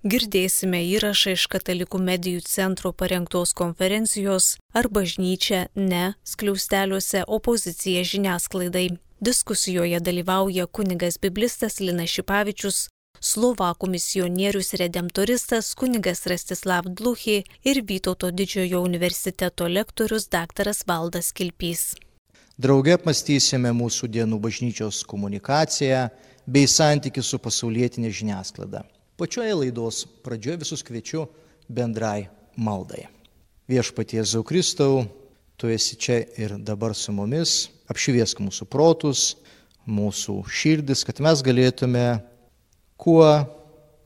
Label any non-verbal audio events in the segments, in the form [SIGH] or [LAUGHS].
Girdėsime įrašą iš Katalikų medijų centro parengtos konferencijos ar bažnyčia ne skliausteliuose opozicija žiniasklaidai. Diskusijoje dalyvauja kunigas biblistas Lina Šipavičius, Slovakų misionierius redemptoristas kunigas Rastislav Dluchi ir Vytauto didžiojo universiteto lektorius dr. Valdas Kilpys. Drauge apmastysime mūsų dienų bažnyčios komunikaciją bei santykių su pasaulietinė žiniasklaida. Pačioje laidos pradžioje visus kviečiu bendrai maldai. Viešpaties Zaukristau, tu esi čia ir dabar su mumis, apšviesk mūsų protus, mūsų širdis, kad mes galėtume kuo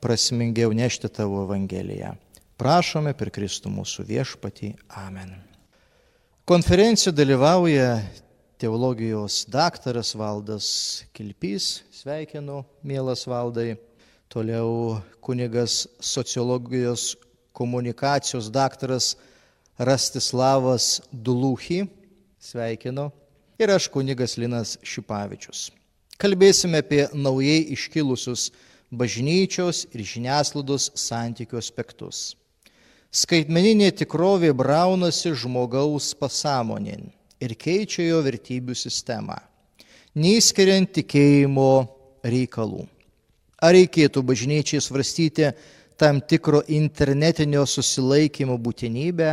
prasmingiau nešti tavo Evangeliją. Prašome per Kristų mūsų viešpatį. Amen. Konferencijoje dalyvauja teologijos daktaras Valdas Kilpys. Sveikinu, mielas Valdai. Toliau kunigas sociologijos komunikacijos daktaras Rastislavas Duluchy. Sveikinu. Ir aš kunigas Linas Šipavičius. Kalbėsime apie naujai iškilusius bažnyčios ir žiniasklaidos santykių aspektus. Skaitmeninė tikrovė braunasi žmogaus pasąmonin ir keičia jo vertybių sistemą, neįskiriant tikėjimo reikalų. Ar reikėtų bažnyčiai svarstyti tam tikro internetinio susilaikymo būtinybę,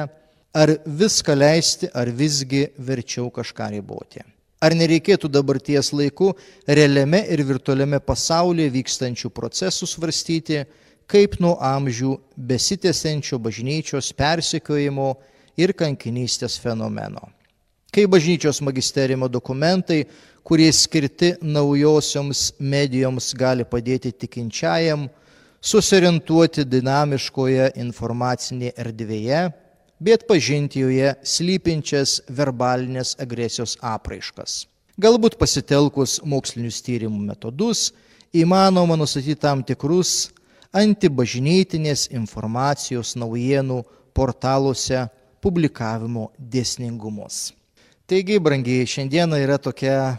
ar viską leisti, ar visgi verčiau kažką riboti. Ar nereikėtų dabarties laiku realiame ir virtualiame pasaulyje vykstančių procesų svarstyti, kaip nuo amžių besitėsiančio bažnyčios persekiojimo ir kankinystės fenomeno. Kai bažnyčios magisterimo dokumentai, kurie skirti naujosioms medijoms, gali padėti tikinčiajam susiorientuoti dinamiškoje informacinėje erdvėje, bet pažinti joje slypinčias verbalinės agresijos apraiškas. Galbūt pasitelkus mokslinius tyrimų metodus įmanoma nustatyti tam tikrus antibažnytinės informacijos naujienų portaluose publikavimo dėsningumus. Taigi, brangiai, šiandieną yra tokia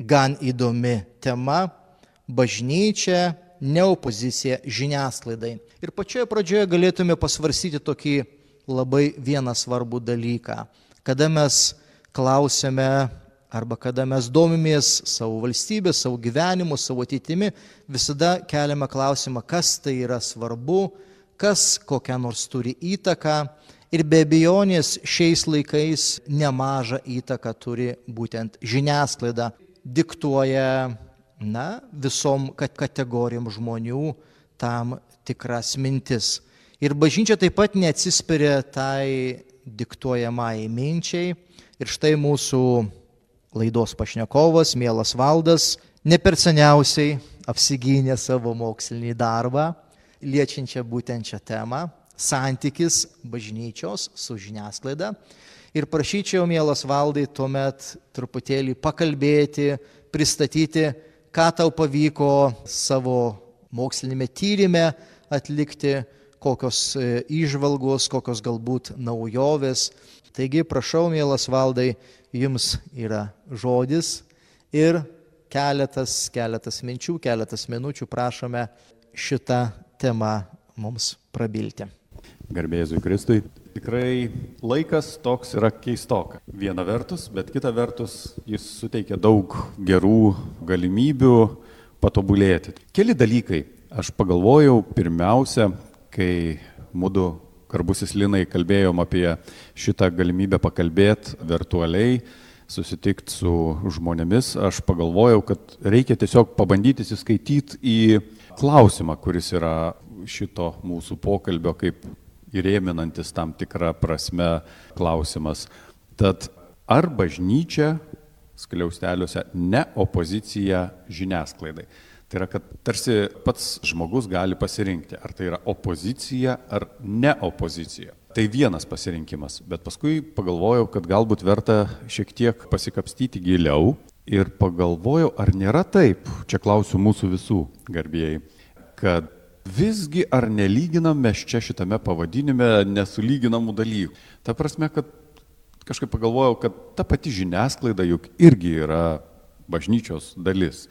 gan įdomi tema - bažnyčia, ne opozicija žiniasklaidai. Ir pačioje pradžioje galėtume pasvarsyti tokį labai vieną svarbų dalyką. Kada mes klausėme arba kada mes domimės savo valstybę, savo gyvenimu, savo ateitimi, visada keliame klausimą, kas tai yra svarbu, kas kokią nors turi įtaką. Ir be abejonės šiais laikais nemažą įtaką turi būtent žiniasklaida, diktuoja na, visom kategorijom žmonių tam tikras mintis. Ir bažnyčia taip pat neatsispiria tai diktuojamai minčiai. Ir štai mūsų laidos pašnekovas, mielas valdas, ne per seniausiai apsigynė savo mokslinį darbą, liečiančią būtent šią temą - santykis bažnyčios su žiniasklaida. Ir prašyčiau, mielas valdai, tuomet truputėlį pakalbėti, pristatyti, ką tau pavyko savo mokslinėme tyrimė atlikti kokios e, kokios galbūt naujovės. Taigi, prašau, mielas valdai, jums yra žodis ir keletas, keletas minčių, keletas minučių prašome šitą temą mums prabilti. Garbėzui Kristui. Tikrai laikas toks yra keistoka. Viena vertus, bet kita vertus jis suteikia daug gerų galimybių patobulėti. Keli dalykai. Aš pagalvojau pirmiausia, kai mūdu karbusis Linai kalbėjom apie šitą galimybę pakalbėti virtualiai, susitikti su žmonėmis, aš pagalvojau, kad reikia tiesiog pabandyti įsiskaityti į klausimą, kuris yra šito mūsų pokalbio kaip įrėminantis tam tikrą prasme klausimas. Tad ar bažnyčia skliausteliuose ne opozicija žiniasklaidai? Tai yra, kad tarsi pats žmogus gali pasirinkti, ar tai yra opozicija ar ne opozicija. Tai vienas pasirinkimas, bet paskui pagalvojau, kad galbūt verta šiek tiek pasikapstyti giliau ir pagalvojau, ar nėra taip, čia klausiu mūsų visų garbėjai, kad visgi ar nelyginam mes čia šitame pavadinime nesulyginamų dalykų. Ta prasme, kad kažkaip pagalvojau, kad ta pati žiniasklaida juk irgi yra bažnyčios dalis.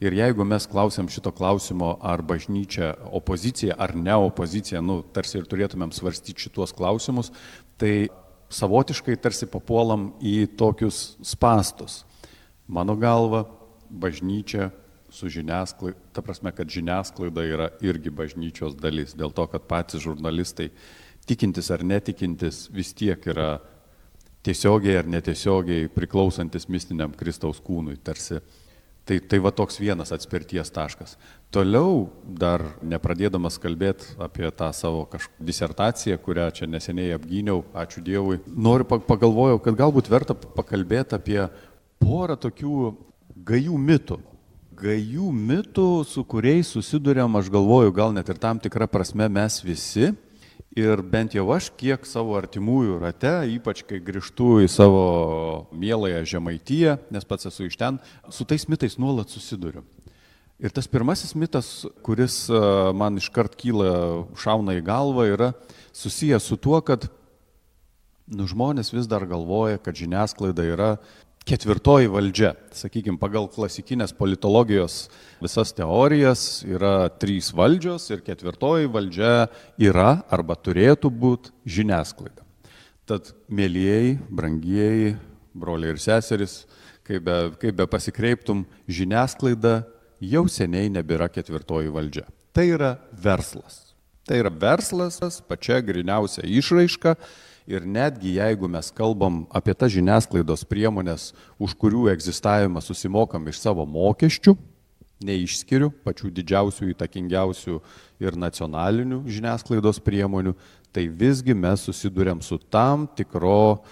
Ir jeigu mes klausiam šito klausimo, ar bažnyčia opozicija ar ne opozicija, nu, tarsi ir turėtumėm svarstyti šituos klausimus, tai savotiškai tarsi papuolam į tokius spastus. Mano galva, bažnyčia su žiniasklaida, ta prasme, kad žiniasklaida yra irgi bažnyčios dalis, dėl to, kad patys žurnalistai, tikintis ar netikintis, vis tiek yra tiesiogiai ar netiesiogiai priklausantis mistiniam Kristaus kūnui, tarsi. Tai, tai va toks vienas atspirties taškas. Toliau, dar nepradėdamas kalbėti apie tą savo kažkokią disertaciją, kurią čia neseniai apgyniau, ačiū Dievui, noriu pagalvojau, kad galbūt verta pakalbėti apie porą tokių gajų mitų, gajų mitų, su kuriais susidurėm, aš galvoju, gal net ir tam tikrą prasme mes visi. Ir bent jau aš, kiek savo artimųjų rate, ypač kai grįžtu į savo mieląją žemaityje, nes pats esu iš ten, su tais mitais nuolat susiduriu. Ir tas pirmasis mitas, kuris e, man iškart kyla, šauna į galvą, yra susijęs su tuo, kad nu, žmonės vis dar galvoja, kad žiniasklaida yra ketvirtoji valdžia. Sakykime, pagal klasikinės politologijos visas teorijas yra trys valdžios ir ketvirtoji valdžia yra arba turėtų būti žiniasklaida. Tad, mėlyjeji, brangieji, broliai ir seserys, kaip be, kaip be pasikreiptum, žiniasklaida jau seniai nebėra ketvirtoji valdžia. Tai yra verslas. Tai yra verslas, pačia griniausia išraiška Ir netgi jeigu mes kalbam apie tas žiniasklaidos priemonės, už kurių egzistavimą susimokam iš savo mokesčių, neišskiriu pačių didžiausių, įtakingiausių ir nacionalinių žiniasklaidos priemonių, tai visgi mes susidurėm su tam, tikro,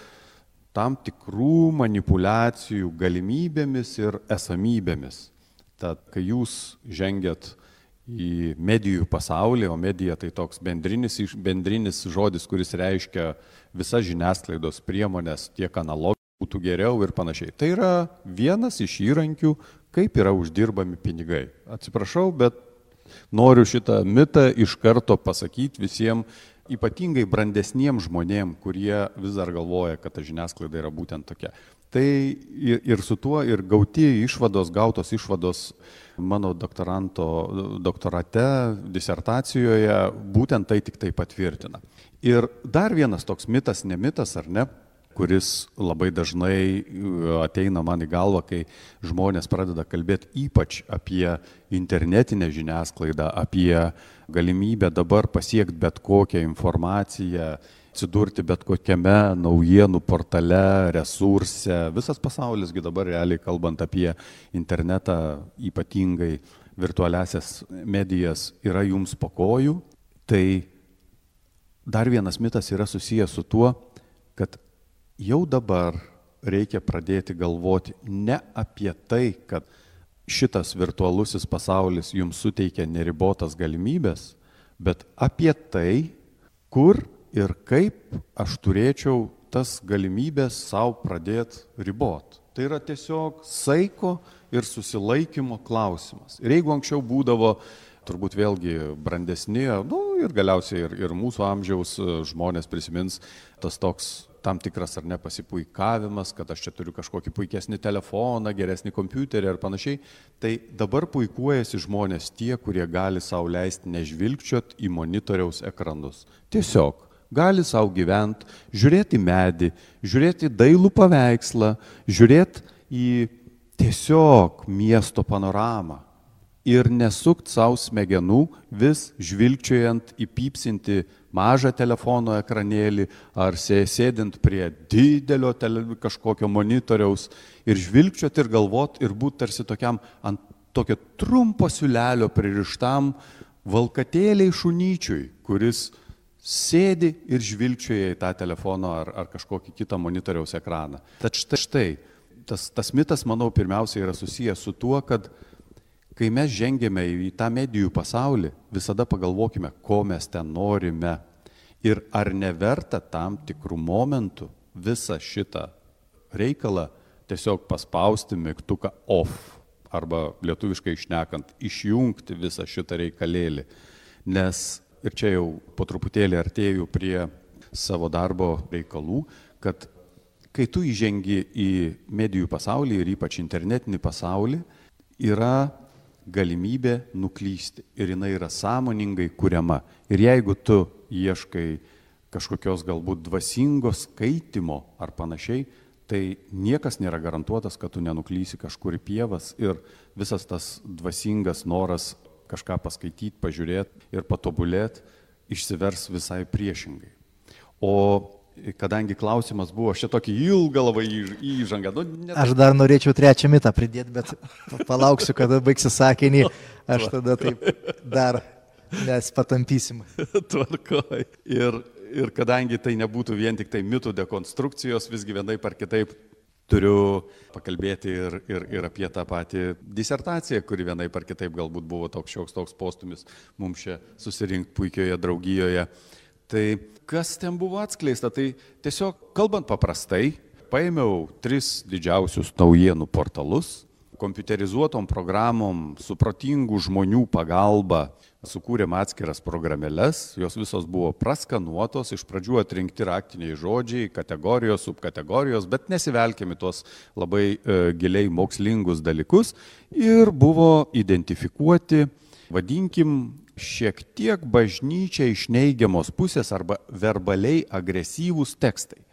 tam tikrų manipulacijų galimybėmis ir esamybėmis. Tad, kai jūs žengėt į medijų pasaulį, o medija tai toks bendrinis, bendrinis žodis, kuris reiškia visas žiniasklaidos priemonės, tiek analogijų būtų geriau ir panašiai. Tai yra vienas iš įrankių, kaip yra uždirbami pinigai. Atsiprašau, bet noriu šitą mitą iš karto pasakyti visiems, ypatingai brandesniems žmonėms, kurie vis dar galvoja, kad ta žiniasklaida yra būtent tokia. Tai ir, su tuo, ir gauti išvados, gautos išvados mano doktoranto doktorate, disertacijoje, būtent tai tik tai patvirtina. Ir dar vienas toks mitas, ne mitas ar ne, kuris labai dažnai e, ateina man į galvą, kai žmonės pradeda kalbėti ypač apie internetinę žiniasklaidą, apie galimybę dabar pasiekti bet kokią informaciją, atsidurti bet kokiame naujienų portale, resurse. Visas pasaulисgi dabar realiai kalbant apie internetą, ypatingai virtualiasias medijas, yra jums po kojų. Tai dar vienas mitas yra susijęs su tuo, kad jau dabar reikia pradėti galvoti ne apie tai, kad šitas virtualusis pasaulis jums suteikia neribotas galimybės, bet apie tai, kur ir kaip aš turėčiau tas galimybės savo pradėti ribot. Tai yra tiesiog saiko ir susilaikymo klausimas. Ir jeigu anksčiau būdavo turbūt vėlgi brandesni, nu, ir galiausiai ir, ir mūsų amžiaus žmonės prisimins tas toks tam tikras ar nepasipuikavimas, kad aš čia turiu kažkokį puikesnį telefoną, geresnį kompiuterį ir panašiai, tai dabar puikuojasi žmonės tie, kurie gali savo leisti nežvilgčiot į monitoriaus ekranus. Tiesiog gali savo gyventi, žiūrėti medį, žiūrėti dailų paveikslą, žiūrėti į tiesiog miesto panoramą ir nesukt savo smegenų, vis žvilgčiojant į pypsinti mažą telefono ekranėlį ar sėdint prie didelio tele, kažkokio monitoriaus ir žvilgčiot ir galvot ir būt tarsi tokiam ant tokio trumpo siulelio pririštam valkatėliai šunyčiui, kuris sėdi ir žvilgčioja į tą telefono ar, ar kažkokį kitą monitoriaus ekraną. Tad štai, štai tas, tas mitas, manau, pirmiausia yra susijęs su tuo, kad kai mes žengėme į tą medijų pasaulį, visada pagalvokime, ko mes ten norime ir ar neverta tam tikrų momentų visą šitą reikalą tiesiog paspausti mygtuką off arba lietuviškai išnekant, išjungti visą šitą reikalėlį. Nes ir čia jau po truputėlį artėjau prie savo darbo reikalų, kad kai tu įžengi į medijų pasaulį ir ypač internetinį pasaulį, yra galimybė nuklysti ir jinai yra sąmoningai kuriama. Ir jeigu tu ieškai kažkokios galbūt dvasingos skaitimo ar panašiai, tai niekas nėra garantuotas, kad tu nenuklysi kažkur į pievas ir visas tas dvasingas noras kažką paskaityti, pažiūrėti ir patobulėti išsivers visai priešingai. O kadangi klausimas buvo, aš čia tokį ilgą labai įžangą. Nu, net... Aš dar norėčiau trečią mitą pridėti, bet palauksiu, kada baigsi sakinį, aš tada taip dar mes patampysim. [LAUGHS] Tvarkoj. Ir, ir kadangi tai nebūtų vien tik tai mitų dekonstrukcijos, visgi vienai par kitaip turiu pakalbėti ir, ir, ir apie tą patį disertaciją, kuri vienai par kitaip galbūt buvo toks šioks toks postumis mums čia susirinkti puikioje draugijoje. Tai kas ten buvo atskleista, tai tiesiog kalbant paprastai, paėmiau tris didžiausius naujienų portalus, kompiuterizuotom programom, supratingų žmonių pagalba sukūrėm atskiras programėles, jos visos buvo praskanuotos, iš pradžių atrinkti raktiniai žodžiai, kategorijos, subkategorijos, bet nesivelkėme tuos labai e, giliai mokslingus dalykus ir buvo identifikuoti, vadinkim, šiek tiek bažnyčia iš neigiamos pusės arba verbaliai agresyvūs tekstai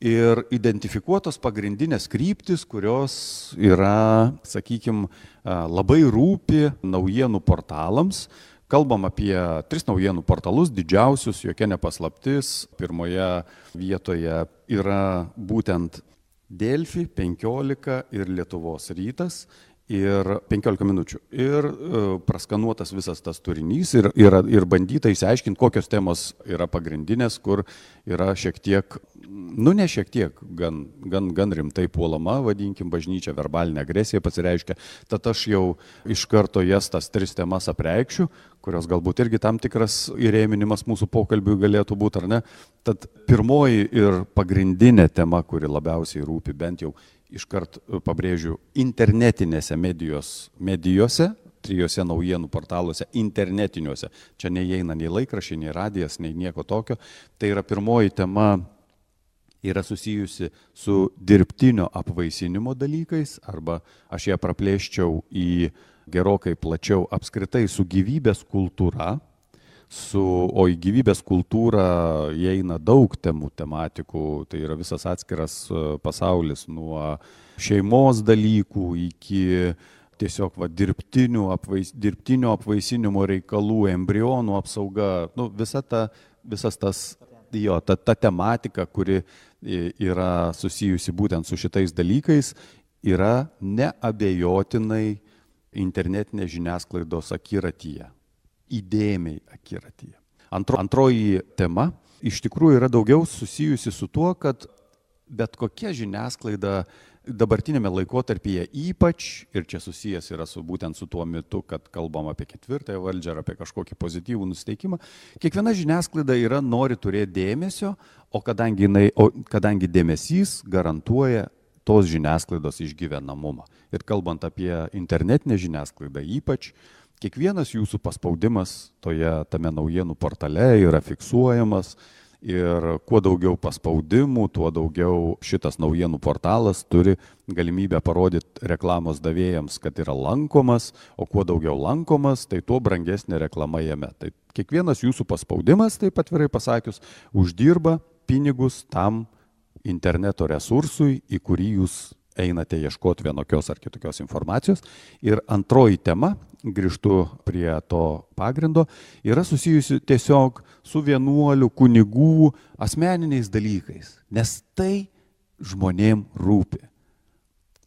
ir identifikuotos pagrindinės kryptis, kurios yra, sakykime, labai rūpi naujienų portalams. Kalbam apie tris naujienų portalus, didžiausius, jokia nepaslaptis. Pirmoje vietoje yra būtent Delfi, 15 ir Lietuvos rytas ir 15 minučių. Ir e, praskanuotas visas tas turinys ir, ir, ir bandyta įsiaiškinti, kokios temos yra pagrindinės, kur yra šiek tiek, nu ne šiek tiek, gan, gan, gan rimtai puolama, vadinkim, bažnyčia verbalinė agresija pasireiškia. Tad aš jau iš karto jas tas tris temas apreikščiu, kurios galbūt irgi tam tikras įrėminimas mūsų pokalbiui galėtų būti, ar ne. Tad pirmoji ir pagrindinė tema, kuri labiausiai rūpi bent jau iškart e, pabrėžiu, internetinėse medijos, medijose, trijose naujienų portaluose, internetiniuose. Čia neįeina nei laikrašiai, nei radijas, nei nieko tokio. Tai yra pirmoji tema yra susijusi su dirbtinio apvaisinimo dalykais, arba aš ją praplėščiau į gerokai plačiau apskritai su gyvybės kultūra, su, o į gyvybės kultūrą įeina daug temų, tematikų, tai yra visas atskiras e, pasaulis nuo šeimos dalykų iki tiesiog va, dirbtinio, apvais, dirbtinio apvaisinimo reikalų, embrionų apsauga, nu, visa ta, visas tas, jo, ta, ta tematika, kuri yra susijusi būtent su šitais dalykais, yra neabejotinai internetinės žiniasklaidos akiratyje įdėmiai akiratyje. Antro, antroji tema iš tikrųjų yra daugiau susijusi su tuo, kad bet kokia žiniasklaida dabartinėme laikotarpyje ypač, ir čia susijęs yra su būtent su tuo mitu, kad kalbam apie ketvirtąją valdžią ar apie kažkokį pozityvų nusteikimą, kiekviena žiniasklaida yra nori turėti dėmesio, o kadangi, jinai, o kadangi dėmesys garantuoja tos žiniasklaidos išgyvenamumą. Ir kalbant apie internetinę žiniasklaidą ypač, kiekvienas jūsų paspaudimas toje tame naujienų portale yra fiksuojamas ir kuo daugiau paspaudimų, tuo daugiau šitas naujienų portalas turi galimybę parodyti reklamos davėjams, kad yra lankomas, o kuo daugiau lankomas, tai tuo brangesnė reklama jame. Tai kiekvienas jūsų paspaudimas, taip atvirai pasakius, uždirba pinigus tam interneto resursui, į kurį jūs einate ieškoti vienokios ar kitokios informacijos. Ir antroji tema, grįžtu prie to pagrindo, yra susijusi tiesiog su vienuolių, kunigų asmeniniais dalykais, nes tai žmonėm rūpi.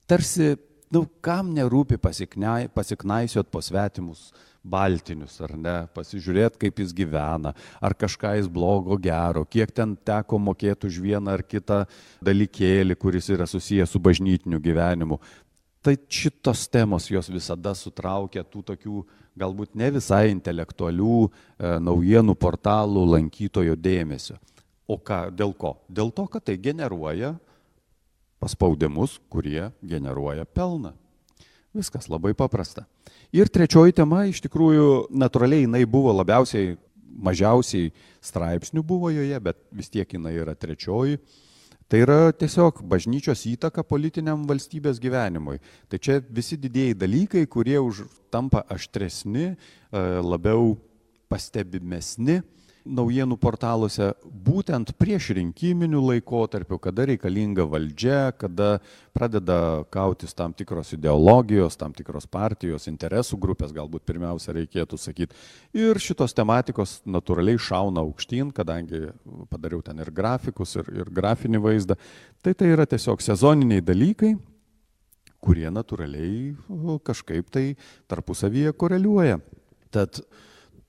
Tarsi, nu, kam nerūpi pasiknaisiot po svetimus baltinius, ar ne, pasižiūrėti, kaip jis gyvena, ar kažką jis blogo gero, kiek ten teko mokėti už vieną ar kitą dalykėlį, kuris yra susijęs su bažnytiniu gyvenimu. Tai šitos temos jos visada sutraukia tų tokių galbūt ne visai intelektualių e, naujienų portalų lankytojo dėmesio. O ką, dėl ko? Dėl to, kad tai generuoja paspaudimus, kurie generuoja pelną. Viskas labai paprasta. Ir trečioji tema, iš tikrųjų, natūraliai jinai buvo labiausiai, mažiausiai straipsnių buvo joje, bet vis tiek jinai yra trečioji. Tai yra tiesiog bažnyčios įtaka politiniam valstybės gyvenimui. Tai čia visi didėjai dalykai, kurie už tampa aštresni, e, labiau pastebimesni naujienų portaluose būtent prieš rinkiminių laikotarpių, kada reikalinga valdžia, kada pradeda kautis tam tikros ideologijos, tam tikros partijos, interesų grupės, galbūt pirmiausia reikėtų sakyti. Ir šitos tematikos natūraliai šauna aukštyn, kadangi padariau ten ir grafikus, ir, ir grafinį vaizdą. Tai tai yra tiesiog sezoniniai dalykai, kurie natūraliai kažkaip tai tarpusavyje koreliuoja. Tad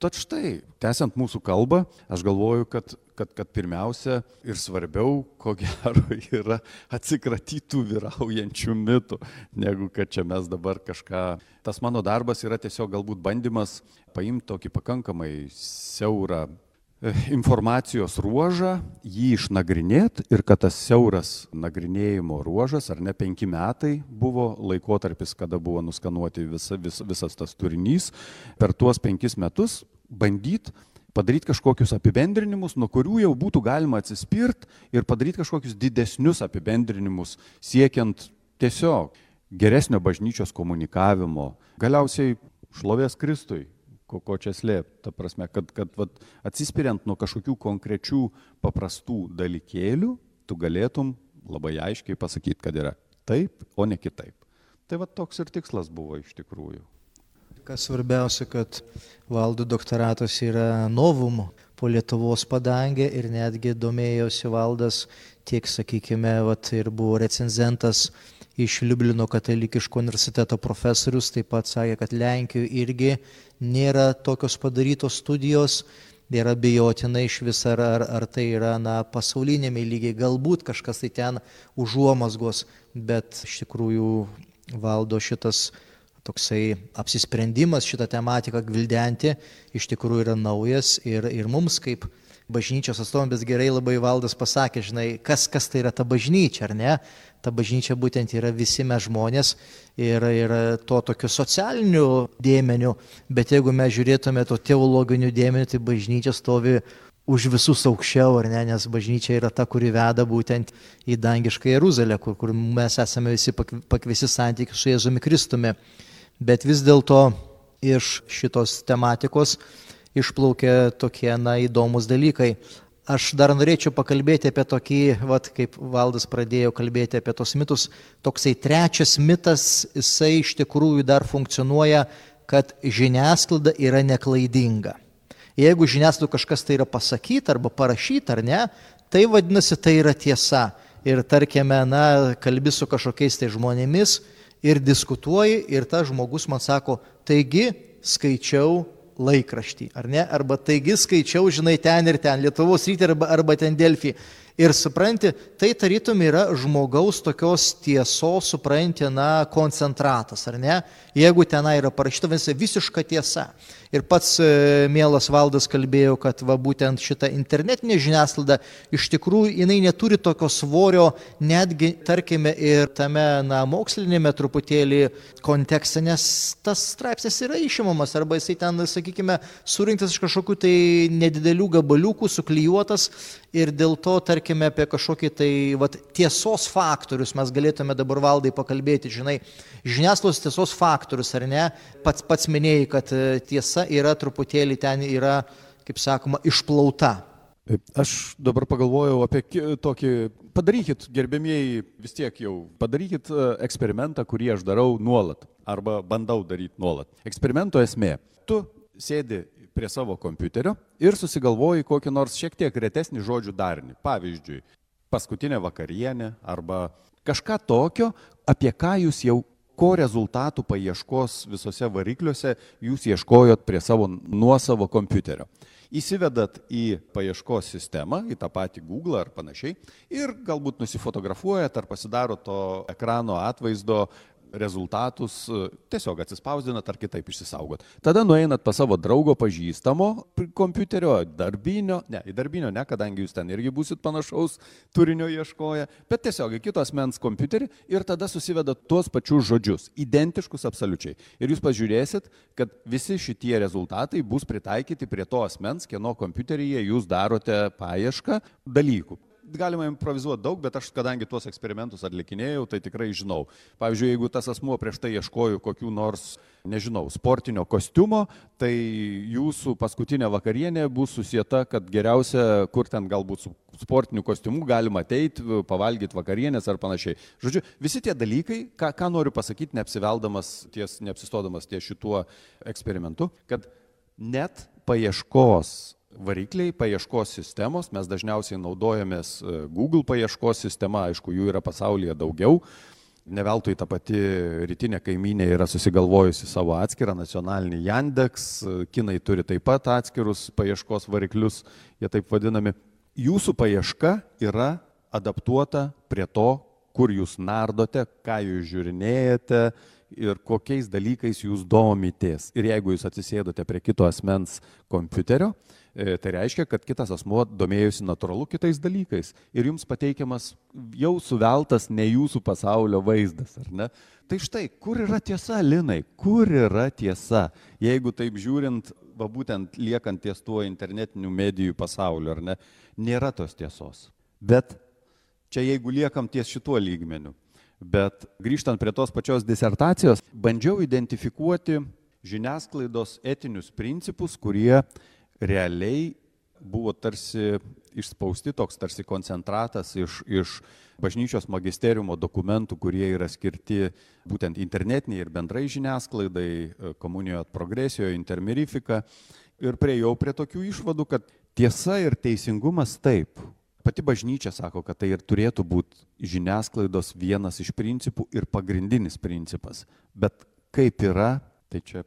Tad štai, tęsiant mūsų kalbą, aš galvoju, kad, kad, kad pirmiausia ir svarbiau, ko gero, [LAUGHS] yra atsikratytų vyraujančių mitų, negu kad čia mes dabar kažką. Tas mano darbas yra tiesiog galbūt bandymas paimti tokį pakankamai siaurą informacijos ruožą, jį išnagrinėti ir kad tas siauras nagrinėjimo ruožas, ar ne penki metai buvo laikotarpis, kada buvo nuskanuoti visa, vis, visas tas turinys, per tuos penkis metus bandyti padaryti kažkokius apibendrinimus, nuo kurių jau būtų galima atsispirt ir padaryti kažkokius didesnius apibendrinimus, siekiant tiesiog geresnio bažnyčios komunikavimo, galiausiai šlovės Kristui, ko, ko čia slėpti. Ta prasme, kad, kad vat, atsispiriant nuo kažkokių konkrečių paprastų dalykėlių, tu galėtum labai aiškiai pasakyti, kad yra taip, o ne kitaip. Tai va toks ir tikslas buvo iš tikrųjų. Kas svarbiausia, kad valdų doktoratas yra novum po Lietuvos padangę ir netgi domėjosi valdas tiek, sakykime, vat, ir buvo recenzentas iš Liublino katalikiško universiteto profesorius, taip pat sakė, kad Lenkijoje irgi nėra tokios padarytos studijos. Ir abejotina iš vis, ar, ar, ar tai yra na, pasaulinėme lygiai, galbūt kažkas tai ten užuomasgos, bet iš tikrųjų valdo šitas toksai apsisprendimas šitą tematiką gvildenti iš tikrųjų yra naujas ir, ir mums kaip bažnyčios atstovam, bet gerai labai valdas pasakė, žinai, kas, kas tai yra ta bažnyčia, ar ne? Ta bažnyčia būtent yra visi mes žmonės ir, ir to tokiu socialiniu dėmeniu, bet jeigu mes žiūrėtume to teologiniu dėmeniu, tai bažnyčia stovi už visus aukščiau, ar ne, nes bažnyčia yra ta, kuri veda būtent į dangišką Jeruzalę, kur, kur mes esame visi pakvisi santykių su Jėzumi Kristumi. Bet vis dėlto iš šitos tematikos išplaukia tokie, na, įdomus dalykai. Aš dar norėčiau pakalbėti apie tokį, vat, kaip valdas pradėjo kalbėti apie tos mitus, toksai trečias mitas, jisai iš tikrųjų dar funkcionuoja, kad žiniasklaida yra neklaidinga. Jeigu žiniasklaida kažkas tai yra pasakyti arba parašyti ar ne, tai vadinasi tai yra tiesa. Ir tarkime, na, kalbi su kažkokiais tai žmonėmis ir diskutuoji ir tas žmogus man sako, taigi skaičiau laikraštį, ar ne? Arba taigi skaičiau, žinai, ten ir ten, Lietuvos rytį arba, arba ten Delfį. Ir supranti, tai tarytum yra žmogaus tokios tiesos, supranti, na, koncentratas, ar ne? Jeigu tenai yra parašyta visą visiška tiesa. Ir pats e, mielas valdas kalbėjo, kad va būtent šita internetinė žiniasklaida iš tikrųjų jinai neturi tokio svorio, netgi, tarkime, ir tame, na, mokslinėme truputėlį kontekste, nes tas straipsnis yra išimamas, arba jisai ten, sakykime, surinktas iš kažkokių tai nedidelių gabaliukų, suklyjuotas ir dėl to, tarkime, apie kažkokį tai va, tiesos faktorius mes galėtume dabar valdai pakalbėti, žinai, žiniasklaidos tiesos faktorius, ar ne, pats, pats minėjai, kad e, tiesa yra truputėlį ten yra, kaip sakoma, išplauta. Aš dabar pagalvojau apie tokį, padarykit, gerbėmieji, vis tiek jau, padarykit e, eksperimentą, kurį aš darau nuolat, arba bandau daryti nuolat. Eksperimento esmė, tu sėdi prie savo kompiuterio ir susigalvoji kokį nors šiek tiek retesnį žodžių darinį. Pavyzdžiui, paskutinė vakarienė arba kažką tokio, apie ką jūs jau ko rezultatų paieškos visose varikliuose jūs ieškojot prie savo nuosavo kompiuterio. Įsivedat į paieškos sistemą, į tą patį Google ar panašiai ir galbūt nusifotografuojat ar pasidaro to ekrano atvaizdo rezultatus tiesiog atsispausdinat ar kitaip išsisaugot. Tada nueinat pas savo draugo pažįstamo kompiuterio, darbinio, ne, į darbinio ne, kadangi jūs ten irgi busit panašaus turinio ieškoję, bet tiesiog į kitos mens kompiuterį ir tada susivedat tuos pačius žodžius, identiškus absoliučiai. Ir jūs pažiūrėsit, kad visi šitie rezultatai bus pritaikyti prie to asmens, kieno kompiuteryje jūs darote paiešką dalykų galima improvizuoti daug, bet aš, kadangi tuos eksperimentus atlikinėjau, tai tikrai žinau. Pavyzdžiui, jeigu tas asmuo prieš tai ieškojo kokių nors, nežinau, sportinio kostiumo, tai jūsų paskutinė vakarienė bus susieta, kad geriausia, kur ten galbūt su sportiniu kostiumu galima ateiti, pavalgyti vakarienės ar panašiai. Žodžiu, visi tie dalykai, ką, ką noriu pasakyti, neapsiveldamas ties, neapsistodamas ties šituo eksperimentu, kad net paieškos varikliai, paieškos sistemos, mes dažniausiai naudojamės e, Google paieškos sistema, aišku, jų yra pasaulyje daugiau. Neveltui ta pati rytinė kaiminė yra susigalvojusi savo atskirą nacionalinį Yandex, e, kinai turi taip pat atskirus paieškos variklius, jie taip vadinami. Jūsų paieška yra adaptuota prie to, kur jūs nardote, ką jūs žiūrinėjate, ir kokiais dalykais jūs domitės. Ir jeigu jūs atsisėdote prie kito asmens kompiuterio, e, tai reiškia, kad kitas asmuo domėjosi natūralu kitais dalykais. Ir jums pateikiamas jau suveltas ne jūsų pasaulio vaizdas, ar ne? Tai štai, kur yra tiesa, Linai, kur yra tiesa, jeigu taip žiūrint, va būtent liekant ties tuo internetinių medijų pasauliu, ar ne, nėra tos tiesos. Bet čia jeigu liekam ties šituo lygmeniu, Bet grįžtant prie tos pačios disertacijos, bandžiau identifikuoti žiniasklaidos etinius principus, kurie realiai buvo tarsi išspausti toks tarsi koncentratas iš, iš bažnyčios magisteriumo dokumentų, kurie yra skirti būtent internetiniai ir bendrai žiniasklaidai, komunijoje progresijoje, intermirifika. Ir priejau prie tokių išvadų, kad tiesa ir teisingumas taip, Pati bažnyčia sako, kad tai ir turėtų būti žiniasklaidos vienas iš principų ir pagrindinis principas. Bet kaip yra, tai čia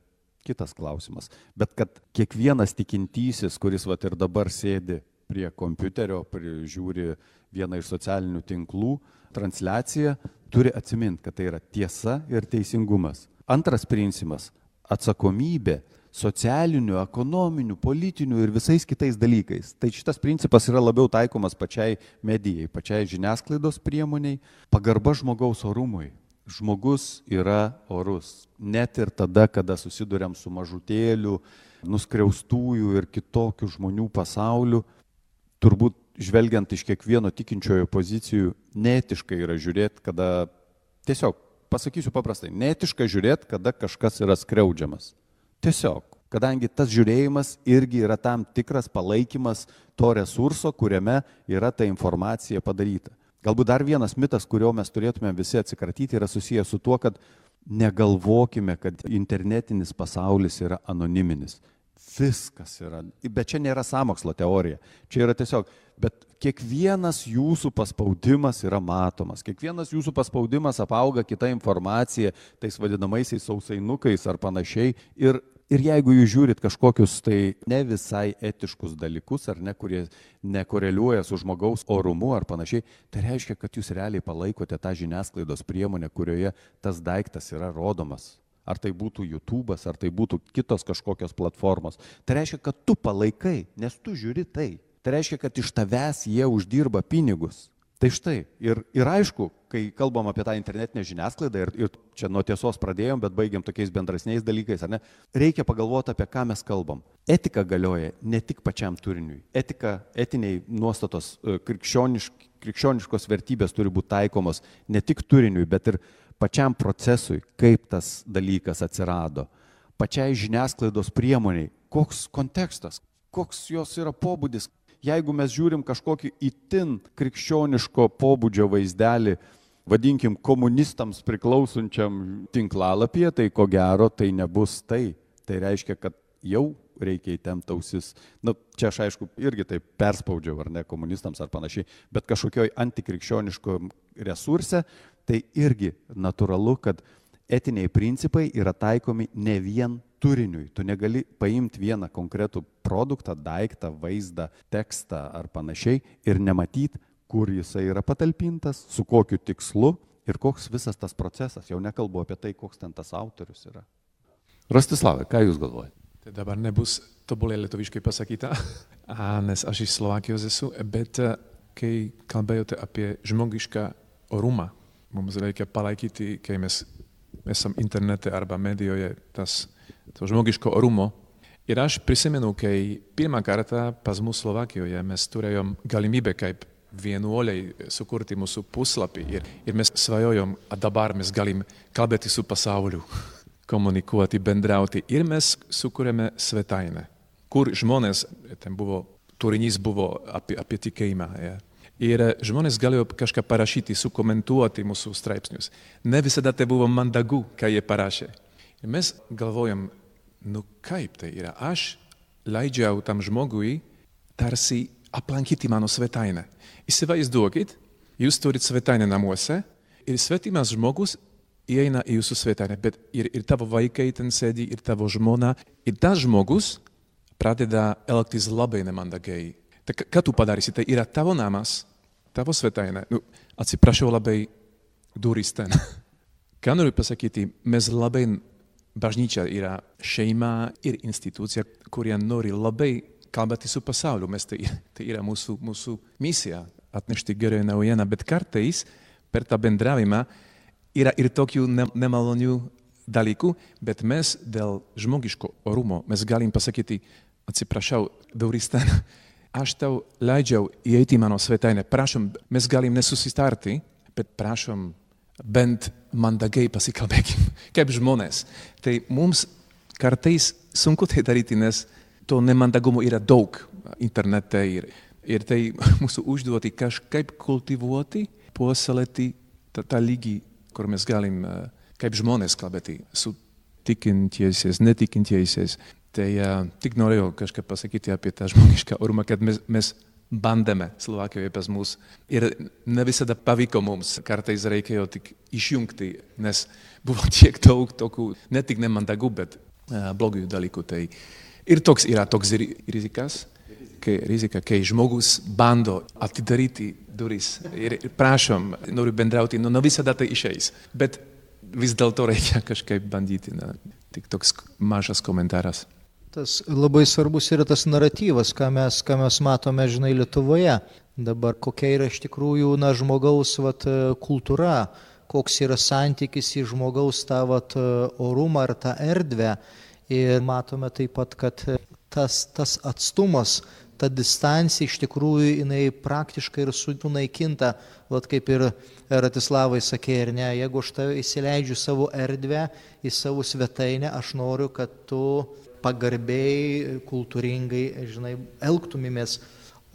kitas klausimas. Bet kad kiekvienas tikintysis, kuris vat ir dabar sėdi prie kompiuterio, žiūri vieną iš socialinių tinklų transliaciją, turi atsiminti, kad tai yra tiesa ir teisingumas. Antras principas - atsakomybė socialiniu, ekonominiu, politiniu ir visais kitais dalykais. Tai šitas principas yra labiau taikomas pačiai medijai, pačiai žiniasklaidos priemoniai, pagarba žmogaus orumui. Žmogus yra orus. Net ir tada, kada susidurėm su mažutėliu, nuskriaustųjų ir kitokių žmonių pasauliu, turbūt žvelgiant iš kiekvieno tikinčiojo pozicijų, netiškai yra žiūrėti, kada tiesiog, pasakysiu paprastai, netiška žiūrėti, kada kažkas yra skriaudžiamas. Tiesiog, kadangi tas žiūrėjimas irgi yra tam tikras palaikymas to resurso, kuriame yra ta informacija padaryta. Galbūt dar vienas mitas, kurio mes turėtume visi atsikratyti, yra susijęs su tuo, kad negalvokime, kad internetinis pasaulis yra anoniminis. Viskas yra, bet čia nėra samokslo teorija. Čia yra tiesiog, bet kiekvienas jūsų paspaudimas yra matomas, kiekvienas jūsų paspaudimas apauga kita informacija, tais vadinamaisiais sausainukais ar panašiai. Ir, ir jeigu jūs žiūrit kažkokius tai ne visai etiškus dalykus, ar ne, kurie nekoreliuoja su žmogaus orumu ar panašiai, tai reiškia, kad jūs realiai palaikote tą žiniasklaidos priemonę, kurioje tas daiktas yra rodomas ar tai būtų YouTube'as, ar tai būtų kitos kažkokios platformos. Tai reiškia, kad tu palaikai, nes tu žiūri tai. Tai reiškia, kad iš tavęs jie uždirba pinigus. Tai štai, ir, ir aišku, kai kalbam apie tą internetinę žiniasklaidą, ir, ir čia nuo tiesos pradėjom, bet baigiam tokiais bendrasniais dalykais, ar ne, reikia pagalvoti, apie ką mes kalbam. Etika galioja ne tik pačiam turiniui. Etika, etiniai nuostatos, e, krikščionišk, krikščioniškos vertybės turi būti taikomos ne tik turiniui, bet ir pačiam procesui, kaip tas dalykas atsirado, pačiai žiniasklaidos priemoniai, koks kontekstas, koks jos yra pobūdis, jeigu mes žiūrim kažkokį itin krikščioniško pobūdžio vaizdelį, vadinkim, komunistams priklausančiam tinklalapyje, tai ko gero tai nebus tai. Tai reiškia, kad jau reikia įtemti ausis. Na, čia aš aišku irgi taip perspaudžiau, ar ne, komunistams ar panašiai, bet kažkokioj antikrikščioniško resurse, tai irgi natūralu, kad etiniai principai yra taikomi ne vien turiniui. Tu negali paimti vieną konkretų produktą, daiktą, vaizdą, tekstą ar panašiai ir nematyti, kur jisai yra patalpintas, su kokiu tikslu ir koks visas tas procesas. Jau nekalbu apie tai, koks ten tas autorius yra. Rastislavai, ką Jūs galvojate? Tai dabar nebus tobulai lietuviškai pasakyta, [LAUGHS] nes aš iš Slovakijos esu, bet e, kai kalbėjote apie žmogišką orumą, mums reikia palaikyti, kai mes esam internete arba medijoje, tas to žmogiško orumo. Ir aš prisimenu, kai pirmą kartą pas mus Slovakijoje mes turėjom galimybę kaip vienuoliai sukurti mūsų puslapį ir, ir mes svajojom, dabar mes galim kalbėti su pasauliu, [LAUGHS] komunikuoti, bendrauti ir mes sukūrėme svetainę, kur žmonės, ten buvo, turinys buvo apie, apie tikėjimą. Ja. Ir žmonės galėjo kažką parašyti, sukomentuoti mūsų straipsnius. Ne visada tai buvo mandagu, ką jie parašė. Ir mes galvojam, nu kaip tai yra, aš leidžiau tam žmogui tarsi aplankyti mano svetainę. Įsivaizduokit, jūs turit svetainę namuose ir svetimas žmogus įeina į jūsų svetainę, bet ir, ir tavo vaikai ten sėdi, ir tavo žmona, ir tas žmogus pradeda elgtis labai nemandagiai. Tai ką tu padarysi? Tai yra tavo namas, tavo svetainė. Nu, atsiprašau labai durys ten. [LAUGHS] Ką noriu pasakyti, mes labai bažnyčia yra šeima ir institucija, kurie nori labai kalbėti su pasauliu. Mes tai, tai yra mūsų, mūsų misija atnešti gerąją naujieną, bet kartais per tą bendravimą yra ir tokių ne, nemalonių dalykų, bet mes dėl žmogiško orumo mes galim pasakyti, atsiprašau, durys [LAUGHS] ten, aš tau leidžiau įeiti į mano svetainę, prašom, mes galim nesusitarti, bet prašom, bent mandagiai pasikalbėkim, [LAUGHS] kaip žmonės. Tai mums kartais sunku tai daryti, nes to nemandagumo yra daug internete ir, ir tai [LAUGHS] mūsų užduoti kažkaip kultivuoti, puoselėti tą, tą lygį, kur mes galim kaip žmonės kalbėti su tikintiesiais, netikintiesiais. Tai uh, tik norėjau kažką pasakyti apie tą žmogišką orumą, kad mes, mes bandėme Slovakijoje pas mus ir ne visada pavyko mums, kartais reikėjo tik išjungti, nes buvo tiek daug tokių ne tik nemandagų, bet uh, blogų dalykų. Tai ir toks yra toks rizikas, kai, rizika, kai žmogus bando atidaryti duris ir prašom, noriu bendrauti, nu ne visada tai išeis, bet vis dėlto reikia [LAUGHS] kažkaip bandyti, na, tik toks mažas komentaras. Tas labai svarbus yra tas naratyvas, ką mes, ką mes matome, žinai, Lietuvoje. Dabar kokia yra iš tikrųjų, na, žmogaus vat, kultūra, koks yra santykis į žmogaus tą vat, orumą ar tą erdvę. Ir matome taip pat, kad tas, tas atstumas, ta distancija iš tikrųjų jinai praktiškai ir sunaikinta, vat kaip ir Ratislavai sakė, ir ne, jeigu aš tave įsileidžiu savo erdvę, į savo svetainę, aš noriu, kad tu pagarbiai, kultūringai, žinai, elgtumėmės.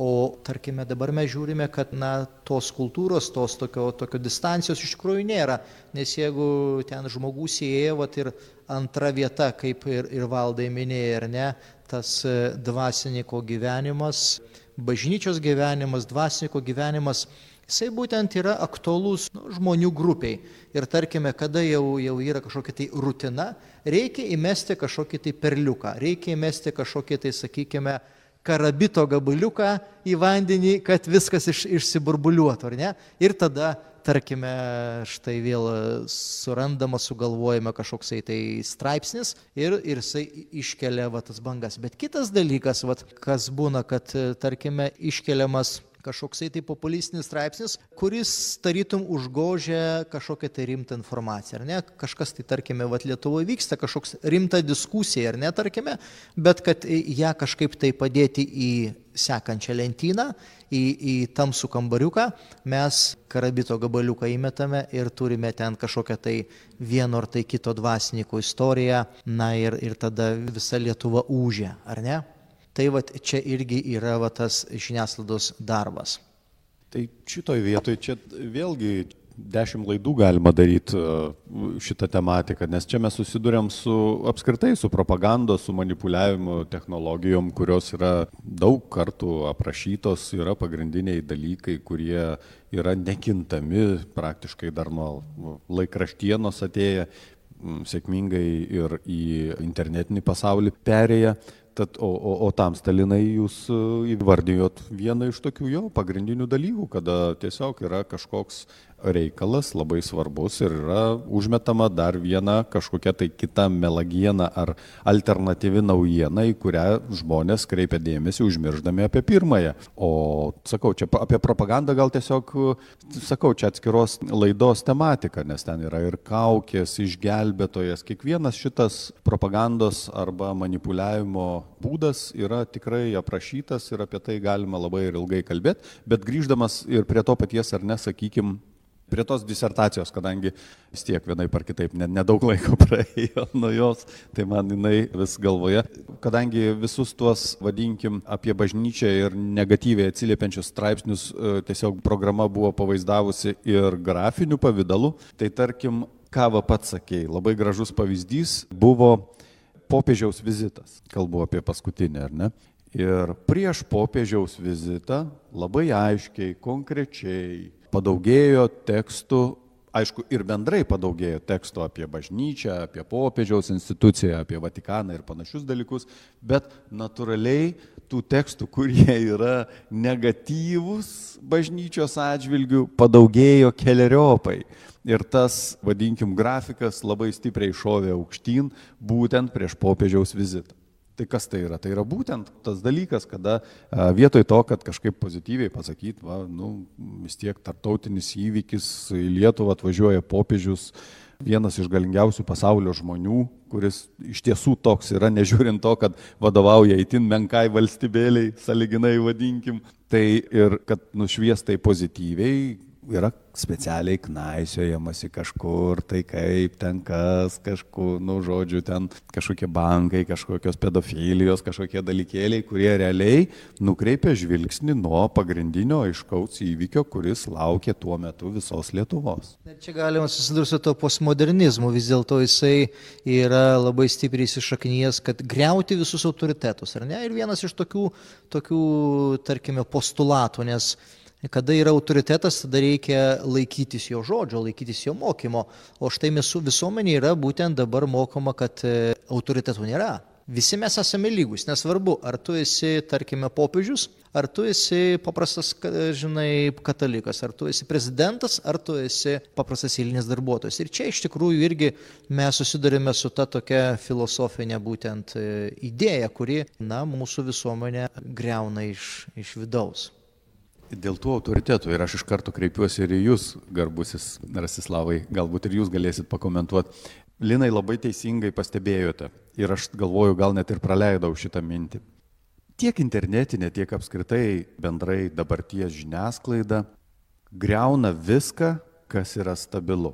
O tarkime, dabar mes žiūrime, kad na, tos kultūros, tos tokio, tokio distancijos iš tikrųjų nėra. Nes jeigu ten žmogus įėjo vat, ir antra vieta, kaip ir, ir valdai minėjai, ar ne, tas e, dvasininko gyvenimas, bažnyčios gyvenimas, dvasininko gyvenimas, jisai būtent yra aktualus nu, žmonių grupiai. Ir tarkime, kada jau, jau yra kažkokia tai rutina, reikia įmesti kažkokį tai perliuką, reikia įmesti kažkokį tai, sakykime, karabito gabaliuką į vandenį, kad viskas iš, išsiburbuliuotų, ar ne? Ir tada, tarkime, štai vėl surandama, sugalvojama kažkoksai tai straipsnis ir, ir jisai iškelia va, tas bangas. Bet kitas dalykas, va, kas būna, kad, tarkime, iškeliamas kažkoksai tai populistinis straipsnis, kuris tarytum užgožia kažkokią tai rimtą informaciją, ar ne? Kažkas tai, tarkime, vat Lietuvoje vyksta kažkoks rimta diskusija, ar ne, tarkime, bet kad ją kažkaip tai padėti į sekančią lentyną, į, į tamsų kambariuką, mes karabito gabaliuką įmetame ir turime ten kažkokią tai vieno ar tai kito dvasininko istoriją, na ir, ir tada visa Lietuva užė, ar ne? Tai va čia irgi yra va tas žiniasklaidos darbas. Tai šitoj vietoj čia vėlgi dešimt laidų galima daryti šitą tematiką, nes čia mes susidurėm su apskritai su propagandos, su manipuliavimu technologijom, kurios yra daug kartų aprašytos, yra pagrindiniai dalykai, kurie yra nekintami praktiškai dar nuo laikraštienos atėję sėkmingai ir į internetinį pasaulį perėję. Tad, o, o, o tam Stalinai jūs įvardijot vieną iš tokių jo pagrindinių dalykų, kada tiesiog yra kažkoks reikalas, labai svarbus ir yra užmetama dar viena kažkokia tai kita melagiena ar alternatyvi naujiena, į kurią žmonės kreipia dėmesį, užmirždami apie pirmąją. O sakau, čia apie propagandą gal tiesiog, sakau, čia atskiros laidos tematika, nes ten yra ir kaukės, išgelbėtojas. Kiekvienas šitas propagandos arba manipuliavimo būdas yra tikrai aprašytas ir apie tai galima labai ir ilgai kalbėti, bet grįždamas ir prie to paties ar nesakykim, prie tos disertacijos, kadangi vis tiek vienai par kitaip nedaug laiko [LAUGHS] praėjo nuo jos, tai man jinai vis galvoje. Kadangi visus tuos, vadinkim, apie bažnyčią ir negatyviai atsiliepiančius straipsnius e, tiesiog programa buvo pavaizdavusi ir grafiniu pavydalu, tai tarkim, ką va pats sakėjai, labai gražus pavyzdys buvo popiežiaus vizitas. Kalbu apie paskutinį, ar ne? Ir prieš popiežiaus vizitą labai aiškiai, konkrečiai padaugėjo tekstų, aišku, ir bendrai padaugėjo tekstų apie bažnyčią, apie popiežiaus instituciją, apie Vatikaną ir panašius dalykus, bet natūraliai tų tekstų, kurie [LAUGHS] yra negatyvus bažnyčios atžvilgių, padaugėjo keliariopai. Ir tas, vadinkim, grafikas labai stipriai šovė aukštyn būtent prieš popiežiaus vizitą. Tai kas tai yra? Tai yra būtent tas dalykas, kada vietoj to, kad kažkaip pozityviai pasakyt, va, nu, vis tiek tartautinis įvykis į Lietuvą atvažiuoja popiežius, vienas iš galingiausių pasaulio žmonių, kuris iš tiesų toks yra, nežiūrint to, kad vadovauja įtin menkai valstybėliai, saliginai vadinkim, tai ir kad nušviestai pozityviai yra specialiai knaisiojamasi kažkur, tai kaip ten kas, kažkur, nu, žodžiu, ten kažkokie bankai, kažkokios pedofilijos, kažkokie dalykėliai, kurie realiai nukreipia žvilgsnį nuo pagrindinio aiškaus įvykio, kuris laukia tuo metu visos Lietuvos. Čia galima susidurti su to postmodernizmu, vis dėlto jisai yra labai stipriai įsišaknyjęs, kad greuti visus autoritetus, ar ne? Ir vienas iš tokių, tokių tarkime, postulatų, nes Kada yra autoritetas, tada reikia laikytis jo žodžio, laikytis jo mokymo. O štai mūsų visuomenė yra būtent dabar mokoma, kad e, autoritetų nėra. Visi mes esame lygus, nesvarbu, ar tu esi, tarkime, popiežius, ar tu esi paprastas, žinai, katalikas, ar tu esi prezidentas, ar tu esi paprastas eilinis darbuotojas. Ir čia iš tikrųjų irgi mes susidurime su ta tokia filosofinė būtent e, idėja, kuri, na, mūsų visuomenę greuna iš, iš vidaus. Dėl tų autoritetų ir aš iš karto kreipiuosi ir į jūs, garbusis Rasislavai, galbūt ir jūs galėsit pakomentuoti. Linai labai teisingai pastebėjote ir aš galvoju, gal net ir praleidau šitą mintį. Tiek internetinė, tiek apskritai bendrai dabarties žiniasklaida greuna viską, kas yra stabilu.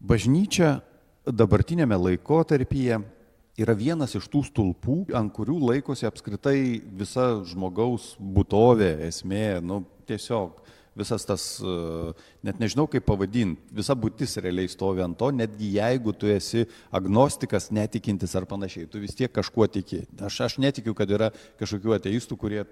Bažnyčia dabartinėme laikotarpyje yra vienas iš tų stulpų, ant kurių laikosi apskritai visa žmogaus būtovė, esmė, nu, tiesiog visas tas, e, net nežinau kaip pavadinti, visa būtis realiai stovi ant to, netgi jeigu tu esi agnostikas, netikintis ar panašiai, tu vis tiek kažkuo tiki. Aš, aš netikiu, kad yra kažkokių ateistų, kurie,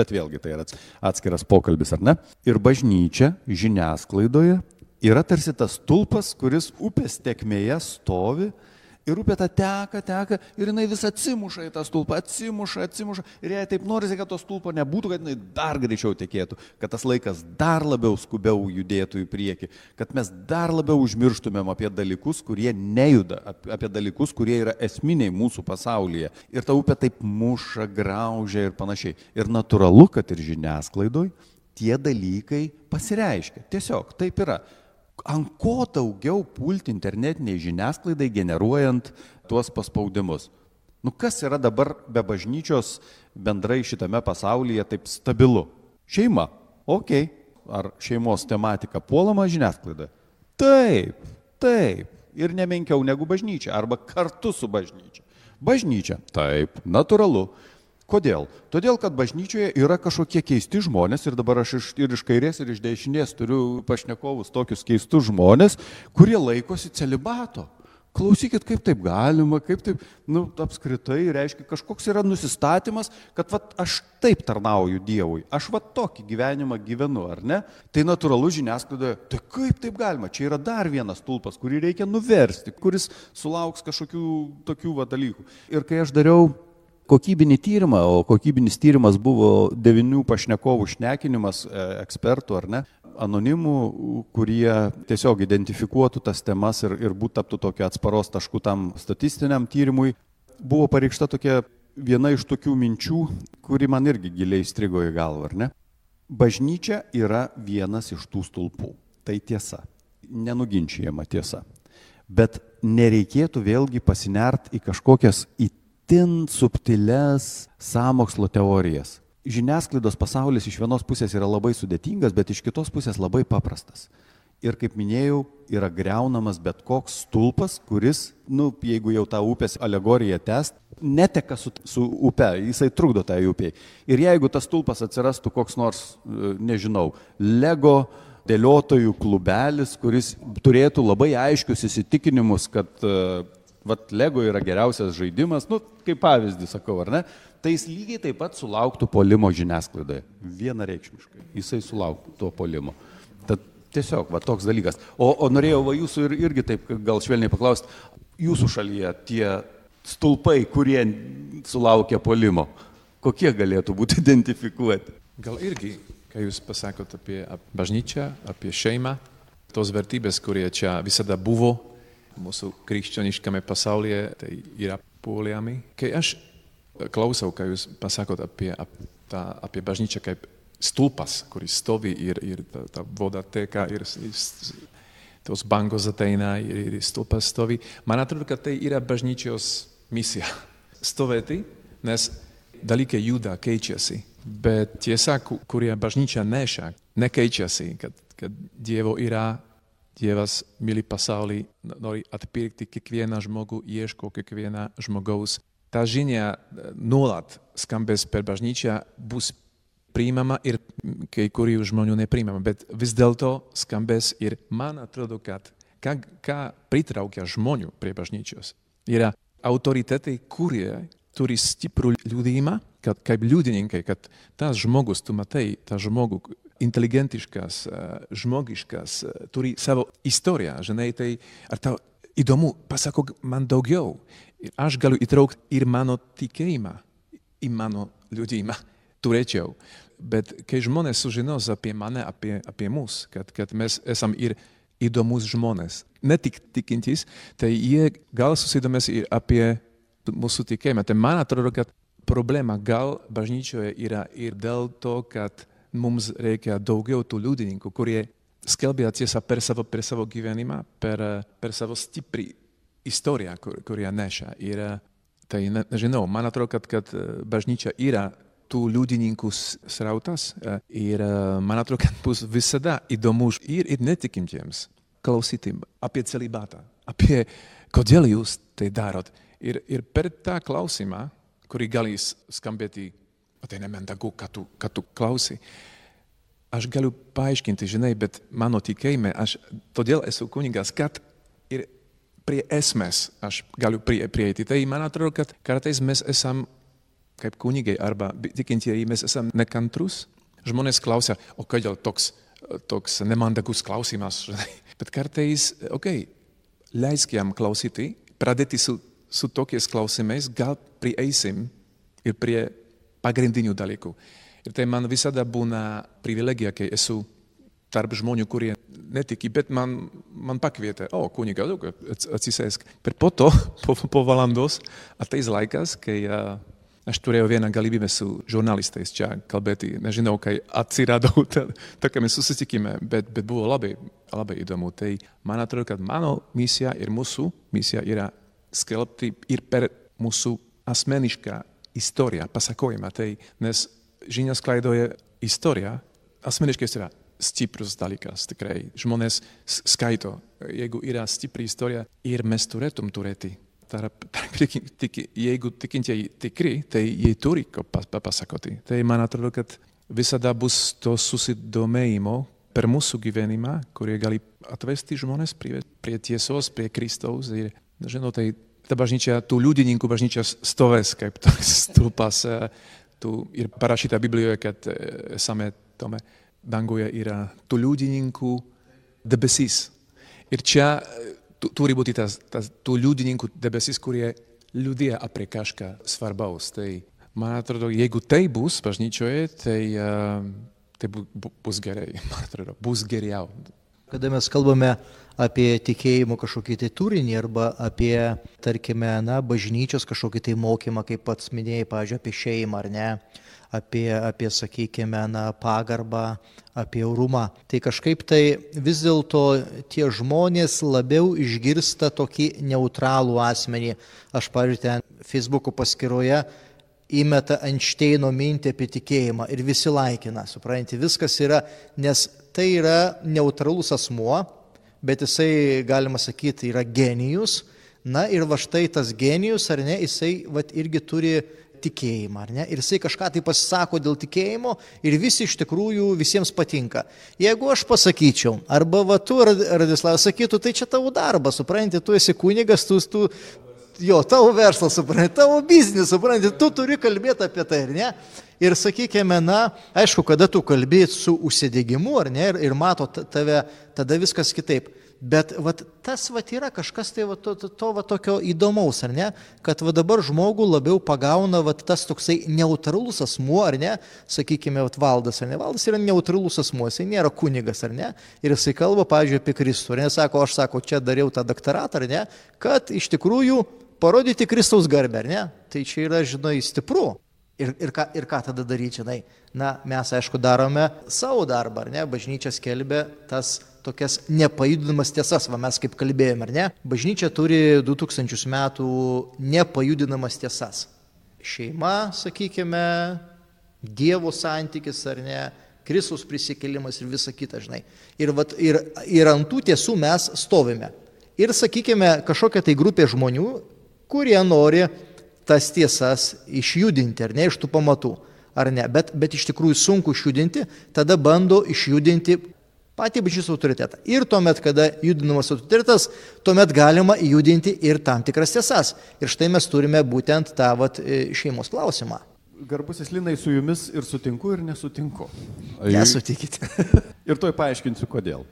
bet vėlgi tai yra atskiras pokalbis, ar ne? Ir bažnyčia žiniasklaidoje yra tarsi tas tulpas, kuris upės tekmėje stovi Ir upė ta teka, teka ir jinai vis atsimuša į tą stulpą, atsimuša, atsimuša. Ir jai taip norisi, kad to stulpo nebūtų, kad jinai dar greičiau tekėtų, kad tas laikas dar labiau skubiau judėtų į priekį, kad mes dar labiau užmirštumėm apie dalykus, kurie nejuda, apie dalykus, kurie yra esminiai mūsų pasaulyje. Ir ta upė taip muša, graužia ir panašiai. Ir natūralu, kad ir žiniasklaidoj tie dalykai pasireiškia. Tiesiog taip yra ant ko daugiau pulti internetiniai žiniasklaidai generuojant tuos paspaudimus. Nu kas yra dabar be bažnyčios bendrai šitame pasaulyje taip stabilu? Šeima. Ok. Ar šeimos tematika puolama žiniasklaida? Taip, taip. Ir nemenkiau negu bažnyčia. Arba kartu su bažnyčia. Bažnyčia. Taip, natūralu. Kodėl? Todėl, kad bažnyčioje yra kažkokie keisti žmonės ir dabar aš iš, ir iš kairės, ir iš dešinės turiu pašnekovus tokius keistus žmonės, kurie laikosi celibato. Klausykit, kaip taip galima, kaip taip, nu, apskritai, reiškia, kažkoks yra nusistatymas, kad vat, aš taip tarnauju Dievui, aš va tokį gyvenimą gyvenu, ar ne? Tai natūralu žiniasklaidoje, tai kaip taip galima, čia yra dar vienas tulpas, kurį reikia nuversti, kuris sulauks kažkokių tokių va dalykų. Ir kai aš dariau kokybinį tyrimą, o kokybinis tyrimas buvo devinių pašnekovų šnekinimas e, ekspertų, ar ne, anonimų, kurie tiesiog identifikuotų tas temas ir, ir būtų taptų tokia atsparos taškų tam statistiniam tyrimui, buvo pareikšta tokia viena iš tokių minčių, kuri man irgi giliai įstrigo į galvą, ar ne? Bažnyčia yra vienas iš tų stulpų. Tai tiesa. Nenuginčiama tiesa. Bet nereikėtų vėlgi pasinert į kažkokias itin subtiles samokslo teorijas. Žiniasklaidos pasaulis iš vienos pusės yra labai sudėtingas, bet iš kitos pusės labai paprastas ir, kaip minėjau, yra greunamas bet koks stulpas, kuris, nu, jeigu jau tą upės alegoriją test, neteka su, su upe, jisai trukdo tai upiai. Ir jeigu tas stulpas atsirastų koks nors, e, nežinau, Lego dėliotojų klubelis, kuris turėtų labai aiškius įsitikinimus, kad uh, vat, Lego yra geriausias žaidimas, nu, kaip pavyzdį sakau, ar ne, tai jis lygiai taip pat sulauktų polimo žiniasklaidoje. Vienareikšmiškai. Jisai sulauktų to polimo. Tad Tiesiog, va toks dalykas. O, o norėjau va jūsų ir, irgi taip gal švelniai paklausti, jūsų šalyje tie stulpai, kurie sulaukia polimo, kokie galėtų būti [LAUGHS] identifikuoti? Gal irgi, kai jūs pasakot apie bažnyčią, apie šeimą, tos vertybės, kurie čia visada buvo mūsų krikščioniškame pasaulyje, tai yra poliami. Kai aš klausau, kai jūs pasakot apie, apie, tą, apie bažnyčią kaip stulpas, kuris stovi ir, ir ta, ta voda teka, ir, ir tos bangos ateina, ir, ir stulpas stovi. Man atrodo, ka tai yra bažnyčios misija. [LAUGHS] Stovėti, nes dalykai juda, keičiasi. Bet tiesa, kurie bažnyčia neša, nekeičiasi, kad, kad Dievo yra, Dievas myli pasaulį, nori atpirkti kiekvieną žmogų, ieško kiekvieną žmogaus. Ta žinia nuolat skambės per bažnyčią, bus priimama ir kai kurių žmonių nepriimama, bet vis dėlto skambės ir man atrodo, kad ką, ką pritraukia žmonių prie bažnyčios, yra autoritetai, kurie turi stiprų liūdėjimą, kad kaip liudininkai, kad tas žmogus, tu matai, tas žmogus inteligentiškas, žmogiškas, turi savo istoriją, žinai, tai ar tau įdomu, pasakok man daugiau. Ir aš galiu įtraukti ir mano tikėjimą į mano liūdėjimą turėčiau. Bet kai žmonės sužinos apie mane, apie, apie mus, kad, kad mes esam ir įdomus žmonės, ne tik tikintys, tai jie gal susidomės ir apie mūsų tikėjimą. Tai man atrodo, kad problema gal bažnyčioje yra ir dėl to, kad mums reikia daugiau tų liudininkų, kurie skelbia tiesą per savo, per savo gyvenimą, per, per savo stiprį istoriją, kur, kurią neša. Ir tai ne, nežinau, man atrodo, kad, kad bažnyčia yra tų liudininkų srautas e, ir e, man atrodo, kad bus visada įdomu ir, ir netikintiems klausyti apie celibatą, apie kodėl jūs tai darot. Ir, ir per tą klausimą, kurį gali skambėti, o tai nemendagu, kad tu, kad tu klausi, aš galiu paaiškinti, žinai, bet mano tikėjime, aš todėl esu kunigas, kad ir prie esmės aš galiu prie, prieiti. Tai man atrodo, kad kartais mes esam kaip kunigai arba tikintieji mes esame nekantrus. Žmonės klausia, o kodėl toks, toks nemandagus klausimas. Bet kartais, okei, okay, leisk jam klausyti, pradėti su, su tokiais klausimais, gal prieisim ir prie pagrindinių dalykų. Ir tai man visada būna privilegija, kai esu tarp žmonių, kurie netiki, bet man, man pakvietė, o, kuniga, atsisēsk. Bet po to, po, po valandos, ateis laikas, kai Aš turėjau vieną galimybę su žurnalistais čia kalbėti. Nežinau, kai atsiradau, [LAUGHS] tokiame susitikime, bet, bet buvo labai, labai įdomu. Tai man atrodo, kad mano misija ir mūsų misija yra skelbti ir per mūsų asmenišką istoriją, pasakojimą. Tai, nes žiniasklaidoje istorija, asmeniškai yra stiprus dalykas, tikrai. Žmonės skaito, jeigu yra stipri istorija ir mes turėtum turėti tarp, tarp tik, jeigu tikintieji tikri, tai jie turi ko papasakoti. Tai man atrodo, kad visada bus to susidomėjimo per mūsų gyvenimą, kurie gali atvesti žmonės prie, prie tiesos, prie Kristaus. Ir, žinot, tai ta bažnyčia, tų liudininkų bažnyčia stovės kaip toks [LAUGHS] stulpas. Tu ir parašyta Biblijoje, kad esame tome danguje yra tų liudininkų debesis. Ir čia turi būti tas, tas tų liudininkų debesis, kurie liūdėjo apie kažką svarbaus. Tai man atrodo, jeigu tai bus bažnyčioje, tai, uh, tai bu, bu, bus gerai, [LAUGHS] man atrodo, bus geriau. Kada mes kalbame apie tikėjimo kažkokį tai turinį arba apie, tarkime, na, bažnyčios kažkokį tai mokymą, kaip pats minėjai, pažiūrėjau, apie šeimą ar ne, apie, apie sakykime, na, pagarbą, apie orumą. Tai kažkaip tai vis dėlto tie žmonės labiau išgirsta tokį neutralų asmenį. Aš, pavyzdžiui, ten Facebook'o paskyroje įmeta Einšteino mintį apie tikėjimą ir visi laikina, suprantate, viskas yra, nes tai yra neutralus asmuo, bet jisai, galima sakyti, yra genijus. Na ir va štai tas genijus, ar ne, jisai va, irgi turi tikėjimą, ar ne? Ir jisai kažką tai pasisako dėl tikėjimo ir visi iš tikrųjų visiems patinka. Jeigu aš pasakyčiau, arba va tu, Radislavas, sakytų, tai čia tavo darbas, supranti, tu esi kunigas, tu, tu jo, tavo verslas, supranti, tavo biznis, supranti, tu turi kalbėti apie tai, ar ne? Ir sakykime, na, aišku, kada tu kalbėt su užsidėgymu, ar ne, ir, ir mato tave, tada viskas kitaip. Bet vat, tas vat, yra kažkas tai vat, to, to, to vat, tokio įdomaus, ar ne, kad vat, dabar žmogų labiau pagauna vat, tas toksai neutralus asmuo, ar ne, sakykime, vat, valdas, ar ne, valdas yra neutralus asmuo, jisai nėra kunigas, ar ne, ir jisai kalba, pavyzdžiui, apie Kristų, ar ne, sako, aš sako, čia dariau tą doktoratą, ar ne, kad iš tikrųjų parodyti Kristaus garbę, ar ne, tai čia yra, žinai, stipru. Ir, ir, ką, ir ką tada daryti, žinai? Na, mes aišku darome savo darbą, ar ne? Bažnyčia skelbia tas tokias nepajudinamas tiesas, va mes kaip kalbėjome, ar ne? Bažnyčia turi 2000 metų nepajudinamas tiesas. Šeima, sakykime, Dievo santykis, ar ne? Kristus prisikėlimas ir visa kita, žinai. Ir, vat, ir, ir ant tų tiesų mes stovime. Ir, sakykime, kažkokia tai grupė žmonių, kurie nori tas tiesas išjudinti, ar ne, iš tų pamatų, ar ne, bet, bet iš tikrųjų sunku išjudinti, tada bando išjudinti patį bažnyčios autoritetą. Ir tuomet, kada judinamas autoritetas, tuomet galima įjudinti ir tam tikras tiesas. Ir štai mes turime būtent tą vat, e, šeimos klausimą. Garbusis Linai su jumis ir sutinku, ir nesutinku. Nesutikite. [LAUGHS] ir toj paaiškinsiu, kodėl.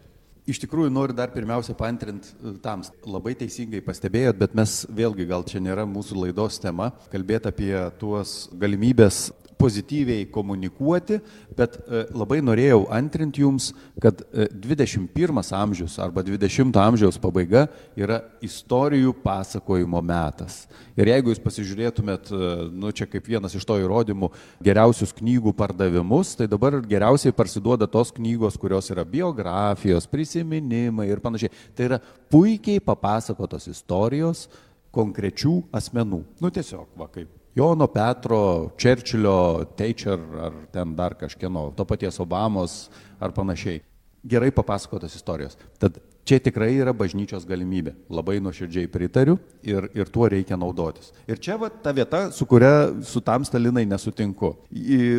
Iš tikrųjų noriu dar pirmiausia paantrinti e, tam. Labai teisingai pastebėjot, bet mes vėlgi gal čia nėra mūsų laidos tema, kalbėti apie tuos galimybės pozityviai komunikuoti, bet e, labai norėjau antrinti jums, kad 21 e, amžius arba 20 amžiaus pabaiga yra istorijų pasakojimo metas. Ir jeigu jūs pasižiūrėtumėt, e, nu čia kaip vienas iš to įrodymų, geriausius knygų pardavimus, tai dabar geriausiai parsiduoda tos knygos, kurios yra biografijos, prisiminimai ir panašiai. Tai yra puikiai papasakotos istorijos konkrečių asmenų. Nu tiesiog, va kaip Jono Petro, Čerčilio, Teicher ar ten dar kažkieno, to paties Obamos ar panašiai. Gerai papasakotas istorijos. Tad čia tikrai yra bažnyčios galimybė. Labai nuoširdžiai pritariu ir, ir tuo reikia naudotis. Ir čia va ta vieta, su kuria su tam Stalinai nesutinku.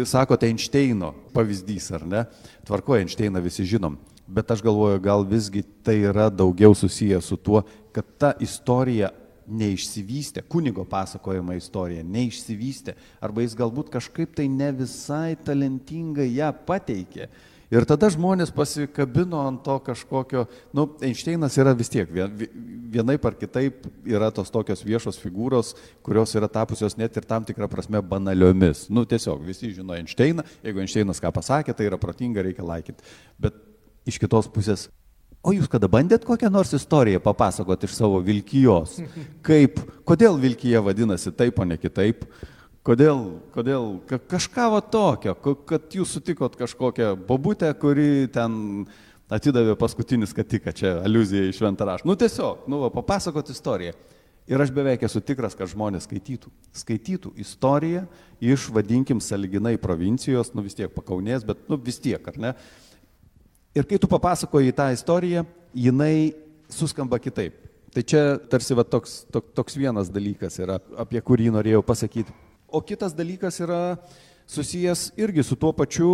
Sakote Einšteino pavyzdys, ar ne? Tvarko Einšteiną visi žinom. Bet aš galvoju, gal visgi tai yra daugiau susiję su tuo, kad ta istorija neišsivystė, kunigo pasakojama istorija neišsivystė, arba jis galbūt kažkaip tai ne visai talentingai ją pateikė. Ir tada žmonės pasikabino ant to kažkokio, nu, Einšteinas yra vis tiek, vienaip ar kitaip yra tos tokios viešos figūros, kurios yra tapusios net ir tam tikrą prasme banaliomis. Nu, tiesiog visi žino Einšteiną, jeigu Einšteinas ką pasakė, tai yra protinga, reikia laikyti. Bet iš kitos pusės O jūs kada bandėt kokią nors istoriją papasakoti iš savo Vilkijos? Kaip, kodėl Vilkija vadinasi taip, o ne kitaip? Kodėl, kodėl kažką va tokio, kad jūs sutikot kažkokią bobutę, kuri ten atidavė paskutinį skatiką, čia aluzija į šventą raštą. Nu tiesiog, nu, va, papasakot istoriją. Ir aš beveik esu tikras, kad žmonės skaitytų. Skaitytų istoriją iš, vadinkim, saliginai provincijos, nu vis tiek pakaunės, bet nu vis tiek, ar ne? Ir kai tu papasakoji tą istoriją, jinai suskamba kitaip. Tai čia tarsi va, toks, toks, toks vienas dalykas yra, apie kurį norėjau pasakyti. O kitas dalykas yra susijęs irgi su tuo pačiu,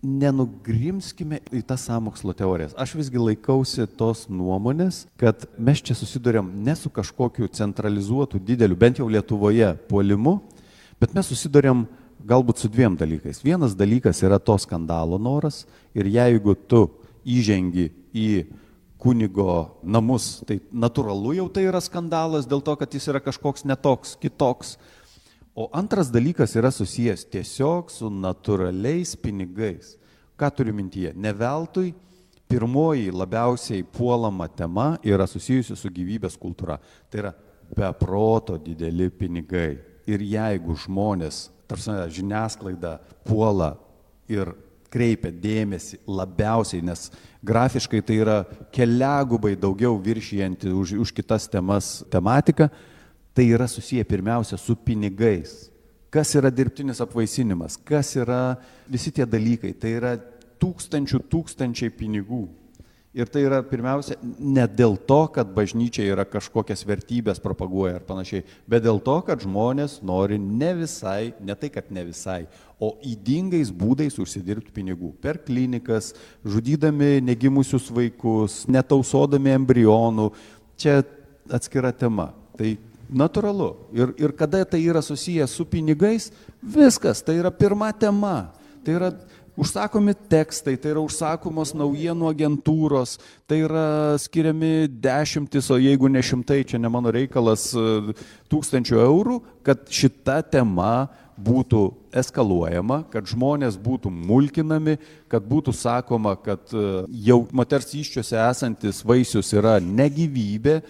nenugrimskime į tas samokslo teorijas. Aš visgi laikausi tos nuomonės, kad mes čia susidurėm ne su kažkokiu centralizuotu dideliu, bent jau Lietuvoje, puolimu, bet mes susidurėm galbūt su dviem dalykais. Vienas dalykas yra to skandalo noras ir jeigu tu įžengi į kunigo namus. Tai natūralu jau tai yra skandalas dėl to, kad jis yra kažkoks netoks, kitoks. O antras dalykas yra susijęs tiesiog su natūraliais pinigais. Ką turiu mintyje? Ne veltui pirmoji labiausiai puolama tema yra susijusi su gyvybės kultūra. Tai yra beproto dideli pinigai. Ir jeigu žmonės, tarsi žiniasklaida, puola ir kreipia dėmesį labiausiai, nes grafiškai tai yra keliagubai daugiau viršijanti už, už kitas temas tematika, tai yra susiję pirmiausia su pinigais. Kas yra dirbtinis apvaisinimas, kas yra visi tie dalykai, tai yra tūkstančių tūkstančiai pinigų. Ir tai yra pirmiausia ne dėl to, kad bažnyčia yra kažkokias vertybės propaguoja ar panašiai, bet dėl to, kad žmonės nori ne visai, ne tai, kad ne visai, o įdingais būdais užsidirbti pinigų. Per klinikas, žudydami negimusius vaikus, netausodami embrionų. Čia atskira tema. Tai natūralu. Ir, ir kada tai yra susijęs su pinigais, viskas, tai yra pirma tema. Tai yra užsakomi tekstai, tai yra užsakomos naujienų agentūros, tai yra skiriami dešimtis, o jeigu ne šimtai, čia ne mano reikalas, e, tūkstančių eurų, kad šita tema būtų eskaluojama, kad žmonės būtų mulkinami, kad būtų sakoma, kad e, jau moters iščiose esantis vaisius yra negyvybė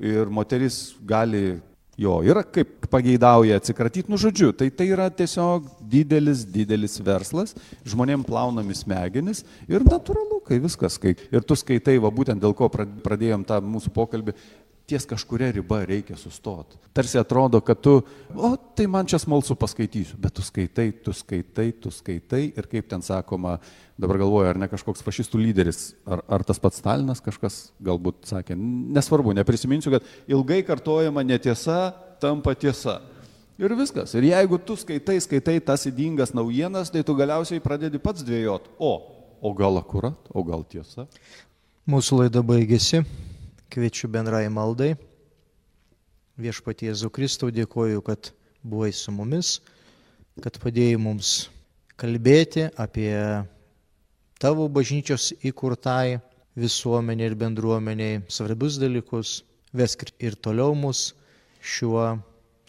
ir moteris gali Jo, yra kaip pageidauja atsikratyti, nu žodžiu, tai tai yra tiesiog didelis, didelis verslas, žmonėm plaunami smegenis ir natūralu, kai viskas, kai ir tu skaitai, va būtent dėl ko pradėjom tą mūsų pokalbį, ties kažkuria riba reikia sustoti. Tarsi atrodo, kad tu, o tai man čia smalsu paskaitysiu, bet tu skaitai, tu skaitai, tu skaitai ir kaip ten sakoma, dabar galvoju, ar ne kažkoks fašistų lyderis, ar, ar tas pats Stalinas kažkas galbūt sakė, nesvarbu, neprisiminsiu, kad ilgai kartojama netiesa tampa tiesa. Ir viskas. Ir jeigu tu skaitai, skaitai tas įdingas naujienas, tai tu galiausiai pradedi pats dvėjot. O, o gal akurat, o gal tiesa? Mūsų laida baigėsi kviečiu bendrai maldai. Viešpatie Jėzų Kristau dėkoju, kad buvai su mumis, kad padėjai mums kalbėti apie tavo bažnyčios įkurtai visuomenė ir bendruomeniai svarbius dalykus. Vesk ir toliau mus šiuo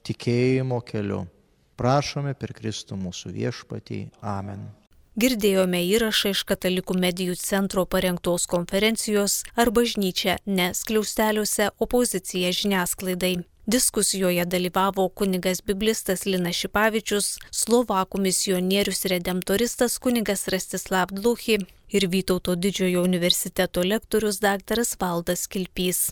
tikėjimo keliu. Prašome per Kristų mūsų viešpatį. Amen. Girdėjome įrašą iš Katalikų medijų centro parengtos konferencijos ar bažnyčia neskliausteliuose opozicija žiniasklaidai. Diskusijoje dalyvavo kunigas biblistas Linas Šipavičius, Slovakų misionierius redemptoristas kunigas Rastislav Dluchi ir Vytauto didžiojo universiteto lektorius dr. Valdas Kilpys.